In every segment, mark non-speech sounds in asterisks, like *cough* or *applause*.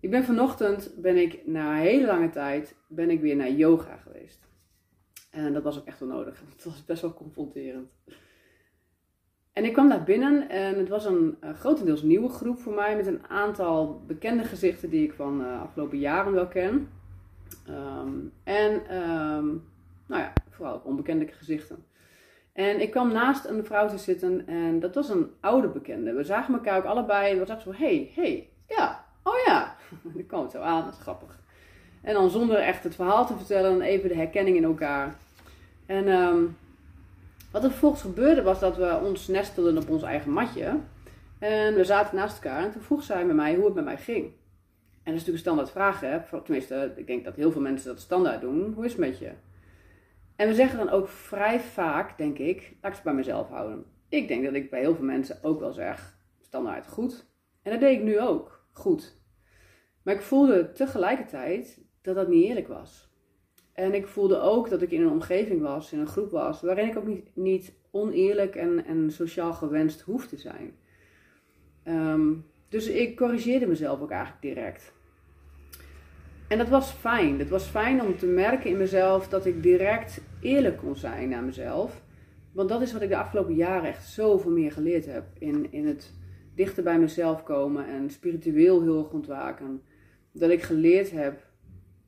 ik ben vanochtend, ben ik na een hele lange tijd, ben ik weer naar yoga geweest. En dat was ook echt wel nodig. *laughs* Het was best wel confronterend. En ik kwam daar binnen en het was een uh, grotendeels nieuwe groep voor mij met een aantal bekende gezichten die ik van de uh, afgelopen jaren wel ken. Um, en um, nou ja, vooral ook onbekende gezichten. En ik kwam naast een vrouw te zitten en dat was een oude bekende. We zagen elkaar ook allebei en we dachten zo, hey, hey, ja, oh ja. *laughs* Ik kwam zo aan, dat is grappig. En dan zonder echt het verhaal te vertellen, even de herkenning in elkaar. En um, wat er vervolgens gebeurde was dat we ons nestelden op ons eigen matje. En we zaten naast elkaar en toen vroeg zij met mij hoe het met mij ging. En dat is natuurlijk een standaard vraag, tenminste, ik denk dat heel veel mensen dat standaard doen. Hoe is het met je? En we zeggen dan ook vrij vaak, denk ik, laat ik het bij mezelf houden. Ik denk dat ik bij heel veel mensen ook wel zeg, standaard goed. En dat deed ik nu ook, goed. Maar ik voelde tegelijkertijd dat dat niet eerlijk was. En ik voelde ook dat ik in een omgeving was, in een groep was, waarin ik ook niet, niet oneerlijk en, en sociaal gewenst hoef te zijn. Um, dus ik corrigeerde mezelf ook eigenlijk direct. En dat was fijn. Het was fijn om te merken in mezelf dat ik direct eerlijk kon zijn naar mezelf. Want dat is wat ik de afgelopen jaren echt zoveel meer geleerd heb. In, in het dichter bij mezelf komen en spiritueel heel erg ontwaken. Dat ik geleerd heb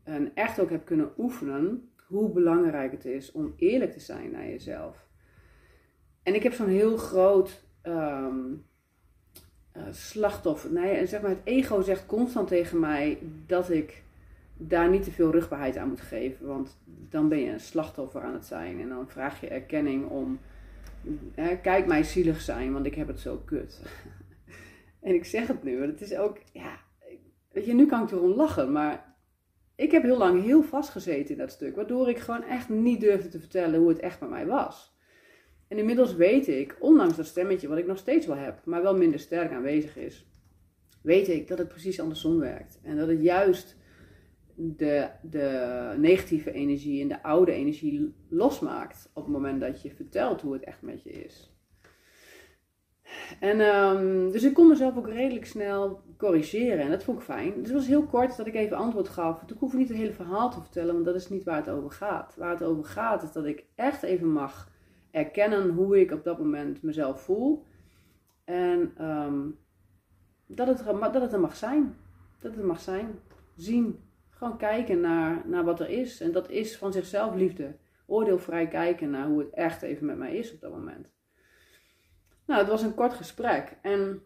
en echt ook heb kunnen oefenen hoe belangrijk het is om eerlijk te zijn naar jezelf. En ik heb zo'n heel groot um, uh, slachtoffer. Nee, en zeg maar, het ego zegt constant tegen mij dat ik daar niet te veel rugbaarheid aan moet geven. Want dan ben je een slachtoffer aan het zijn. En dan vraag je erkenning om. Hè, kijk mij zielig zijn, want ik heb het zo kut. *laughs* en ik zeg het nu, want het is ook. Ja, je, nu kan ik erom lachen, maar ik heb heel lang heel vastgezeten in dat stuk. Waardoor ik gewoon echt niet durfde te vertellen hoe het echt bij mij was. En inmiddels weet ik, ondanks dat stemmetje wat ik nog steeds wel heb, maar wel minder sterk aanwezig is, weet ik dat het precies andersom werkt. En dat het juist de, de negatieve energie en de oude energie losmaakt op het moment dat je vertelt hoe het echt met je is. En um, dus ik kon mezelf ook redelijk snel corrigeren en dat vond ik fijn. Dus het was heel kort dat ik even antwoord gaf. Ik hoef niet het hele verhaal te vertellen, want dat is niet waar het over gaat. Waar het over gaat is dat ik echt even mag erkennen hoe ik op dat moment mezelf voel. En um, dat, het, dat het er mag zijn. Dat het mag zijn. Zien. Gewoon kijken naar, naar wat er is. En dat is van zichzelf liefde. Oordeelvrij kijken naar hoe het echt even met mij is op dat moment. Nou, het was een kort gesprek. En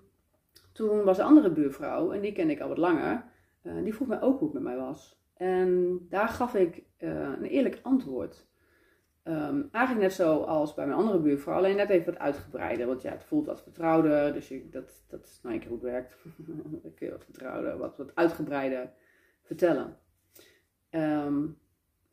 toen was de andere buurvrouw, en die kende ik al wat langer, uh, die vroeg mij ook hoe het met mij was. En daar gaf ik uh, een eerlijk antwoord. Um, eigenlijk net zo als bij mijn andere buurvrouw, alleen net even wat uitgebreider. Want ja, het voelt wat vertrouwder, dus dat, dat is nou een keer hoe het werkt. Dan kun je wat vertrouwder, wat, wat uitgebreider vertellen. Um,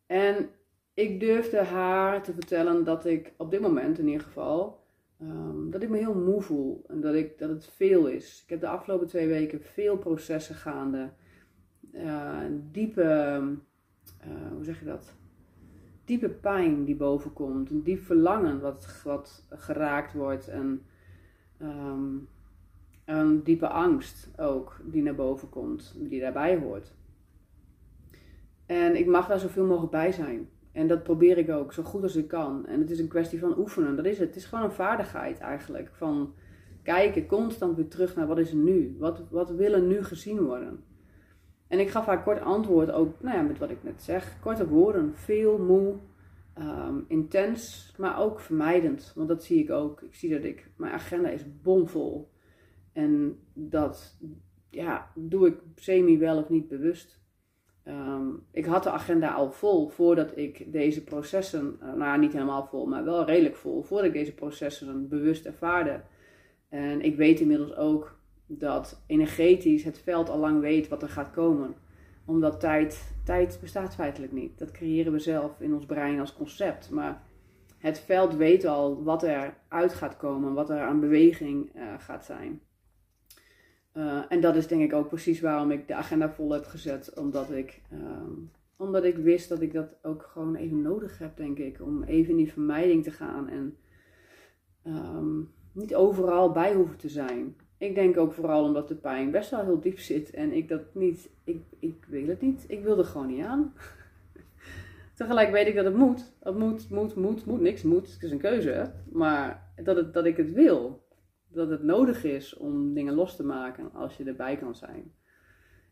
en ik durfde haar te vertellen dat ik op dit moment in ieder geval, um, dat ik me heel moe voel. En dat, ik, dat het veel is. Ik heb de afgelopen twee weken veel processen gaande. Uh, diepe, uh, hoe zeg je dat? diepe pijn die bovenkomt, een diep verlangen wat, wat geraakt wordt en um, een diepe angst ook die naar boven komt, die daarbij hoort. En ik mag daar zoveel mogelijk bij zijn. En dat probeer ik ook zo goed als ik kan. En het is een kwestie van oefenen, dat is het. Het is gewoon een vaardigheid eigenlijk. Van kijken constant weer terug naar wat is er nu? Wat, wat wil er nu gezien worden? En ik gaf haar kort antwoord ook, nou ja, met wat ik net zeg. Korte woorden, veel, moe, um, intens, maar ook vermijdend. Want dat zie ik ook. Ik zie dat ik, mijn agenda is bomvol. En dat ja, doe ik semi wel of niet bewust. Um, ik had de agenda al vol voordat ik deze processen, uh, nou niet helemaal vol, maar wel redelijk vol, voordat ik deze processen bewust ervaarde. En ik weet inmiddels ook dat energetisch het veld al lang weet wat er gaat komen. Omdat tijd, tijd bestaat feitelijk niet. Dat creëren we zelf in ons brein als concept. Maar het veld weet al wat er uit gaat komen, wat er aan beweging uh, gaat zijn. Uh, en dat is denk ik ook precies waarom ik de agenda vol heb gezet. Omdat ik, um, omdat ik wist dat ik dat ook gewoon even nodig heb, denk ik. Om even in die vermijding te gaan en um, niet overal bij hoeven te zijn. Ik denk ook vooral omdat de pijn best wel heel diep zit en ik dat niet, ik, ik wil het niet. Ik wil er gewoon niet aan. *laughs* Tegelijk weet ik dat het moet. Het moet, moet, moet, moet, niks moet. Het is een keuze. Maar dat, het, dat ik het wil. Dat het nodig is om dingen los te maken als je erbij kan zijn.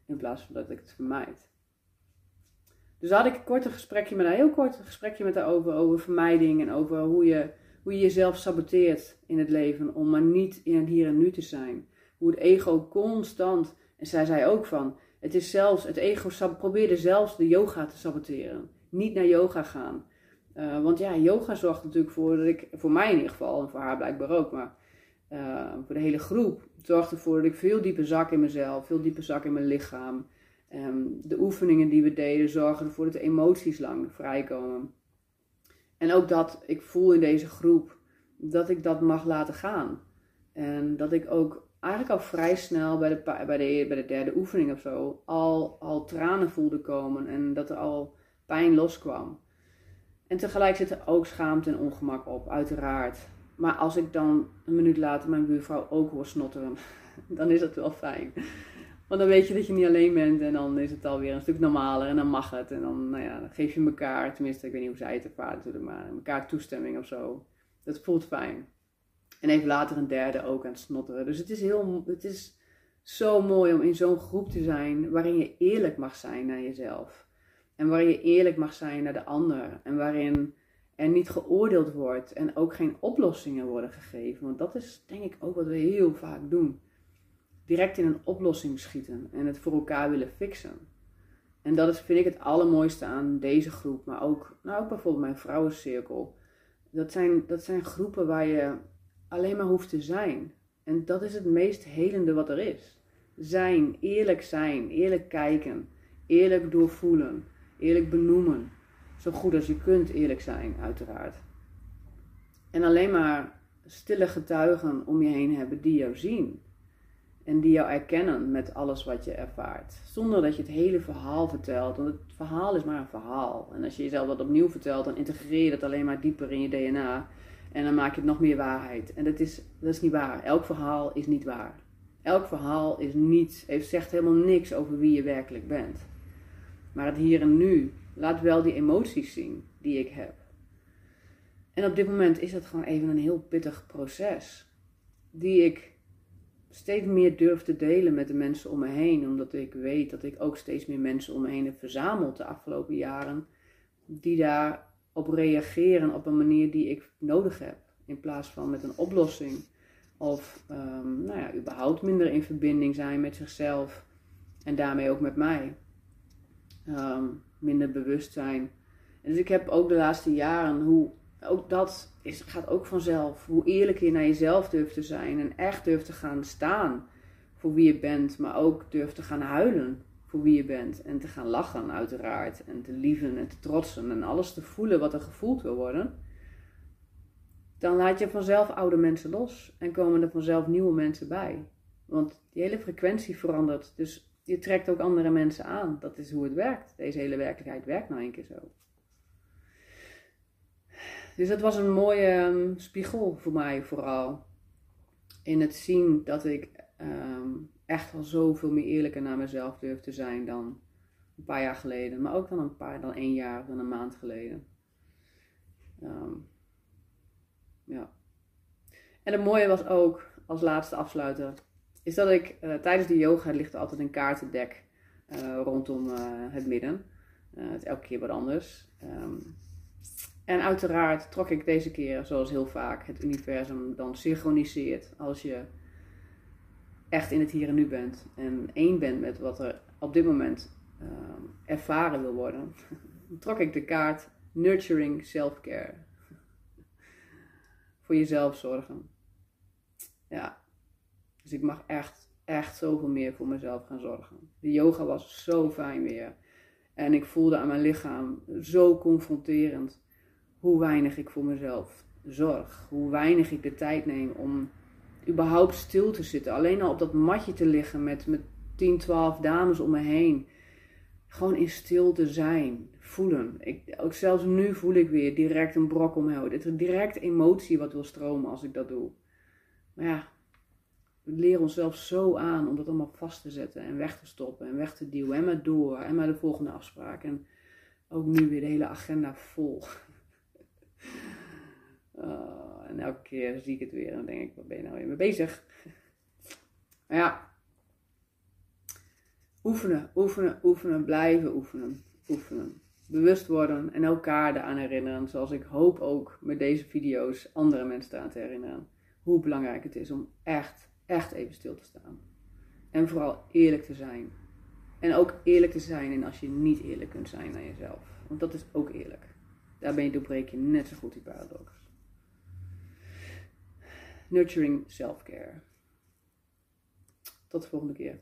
In plaats van dat ik het vermijd. Dus had ik een kort gesprekje met haar, heel kort gesprekje met haar over, over vermijding en over hoe je, hoe je jezelf saboteert in het leven om maar niet in het hier en nu te zijn. Hoe het ego constant, en zij zei ook van, het is zelfs, het ego probeerde zelfs de yoga te saboteren. Niet naar yoga gaan. Uh, want ja, yoga zorgt natuurlijk voor dat ik, voor mij in ieder geval, en voor haar blijkbaar ook, maar uh, voor de hele groep, zorgt ervoor dat ik veel dieper zak in mezelf, veel dieper zak in mijn lichaam. Um, de oefeningen die we deden zorgen ervoor dat de emoties lang vrijkomen. En ook dat ik voel in deze groep dat ik dat mag laten gaan. En dat ik ook eigenlijk al vrij snel bij de, bij de, bij de derde oefening of zo al, al tranen voelde komen. En dat er al pijn loskwam. En tegelijk zit er ook schaamte en ongemak op, uiteraard. Maar als ik dan een minuut later mijn buurvrouw ook hoor snotteren, *laughs* dan is dat wel fijn. Want dan weet je dat je niet alleen bent en dan is het alweer een stuk normaler en dan mag het. En dan, nou ja, geef je elkaar, tenminste ik weet niet hoe zij het ervaren natuurlijk, maar elkaar toestemming of zo. Dat voelt fijn. En even later een derde ook aan het snotteren. Dus het is, heel, het is zo mooi om in zo'n groep te zijn waarin je eerlijk mag zijn naar jezelf. En waarin je eerlijk mag zijn naar de ander. En waarin er niet geoordeeld wordt en ook geen oplossingen worden gegeven. Want dat is denk ik ook wat we heel vaak doen. Direct in een oplossing schieten en het voor elkaar willen fixen. En dat is, vind ik het allermooiste aan deze groep, maar ook, nou ook bijvoorbeeld mijn vrouwencirkel. Dat zijn, dat zijn groepen waar je alleen maar hoeft te zijn. En dat is het meest helende wat er is. Zijn, eerlijk zijn, eerlijk kijken, eerlijk doorvoelen, eerlijk benoemen. Zo goed als je kunt eerlijk zijn, uiteraard. En alleen maar stille getuigen om je heen hebben die jou zien. En die jou erkennen met alles wat je ervaart. Zonder dat je het hele verhaal vertelt. Want het verhaal is maar een verhaal. En als je jezelf dat opnieuw vertelt, dan integreer je dat alleen maar dieper in je DNA. En dan maak je het nog meer waarheid. En dat is, dat is niet waar. Elk verhaal is niet waar. Elk verhaal is niet, heeft, zegt helemaal niks over wie je werkelijk bent. Maar het hier en nu laat wel die emoties zien die ik heb. En op dit moment is dat gewoon even een heel pittig proces. Die ik steeds meer durf te delen met de mensen om me heen. Omdat ik weet dat ik ook steeds meer mensen om me heen heb verzameld de afgelopen jaren. Die daarop reageren op een manier die ik nodig heb. In plaats van met een oplossing. Of um, nou ja, überhaupt minder in verbinding zijn met zichzelf. En daarmee ook met mij. Um, minder bewustzijn. En dus ik heb ook de laatste jaren hoe ook dat is, gaat ook vanzelf. Hoe eerlijk je naar jezelf durft te zijn en echt durft te gaan staan voor wie je bent, maar ook durft te gaan huilen voor wie je bent en te gaan lachen uiteraard en te lieven en te trotsen en alles te voelen wat er gevoeld wil worden. Dan laat je vanzelf oude mensen los en komen er vanzelf nieuwe mensen bij. Want die hele frequentie verandert. Dus je trekt ook andere mensen aan. Dat is hoe het werkt. Deze hele werkelijkheid werkt nou een keer zo. Dus dat was een mooie ehm, spiegel voor mij vooral. In het zien dat ik ehm, echt al zoveel meer eerlijker naar mezelf durf te zijn dan een paar jaar geleden. Maar ook dan een paar, dan één jaar, dan een maand geleden. Ehm, ja. En het mooie was ook, als laatste afsluiter, is dat ik uh, tijdens de yoga ligt er altijd een kaartendek uh, rondom uh, het midden. het elke keer wat anders. Um, en uiteraard trok ik deze keer, zoals heel vaak, het universum dan synchroniseert als je echt in het hier en nu bent en één bent met wat er op dit moment ervaren wil worden. *laughs* trok ik de kaart Nurturing Self-Care. *laughs* Voor jezelf zorgen. Ja, dus ik mag echt, echt zoveel meer voor mezelf gaan zorgen. De yoga was zo fijn weer. En ik voelde aan mijn lichaam zo confronterend hoe weinig ik voor mezelf zorg. Hoe weinig ik de tijd neem om überhaupt stil te zitten. Alleen al op dat matje te liggen met, met 10, 12 dames om me heen. Gewoon in stilte zijn, voelen. Ik, ook zelfs nu voel ik weer direct een brok omhoog. Het is direct emotie wat wil stromen als ik dat doe. Maar ja, we leren onszelf zo aan om dat allemaal vast te zetten en weg te stoppen en weg te duwen en maar door en maar de volgende afspraak. En ook nu weer de hele agenda vol. *laughs* Oh, en elke keer zie ik het weer en denk ik, wat ben je nou weer mee bezig? *laughs* Maar ja, oefenen, oefenen, oefenen, blijven oefenen, oefenen. Bewust worden en elkaar eraan herinneren, zoals ik hoop ook met deze video's andere mensen eraan te herinneren. Hoe belangrijk het is om echt, echt even stil te staan. En vooral eerlijk te zijn. En ook eerlijk te zijn en als je niet eerlijk kunt zijn naar jezelf. Want dat is ook eerlijk. Daar ben je, doorbreek je net zo goed die paradox. Nurturing self-care. Tot de volgende keer.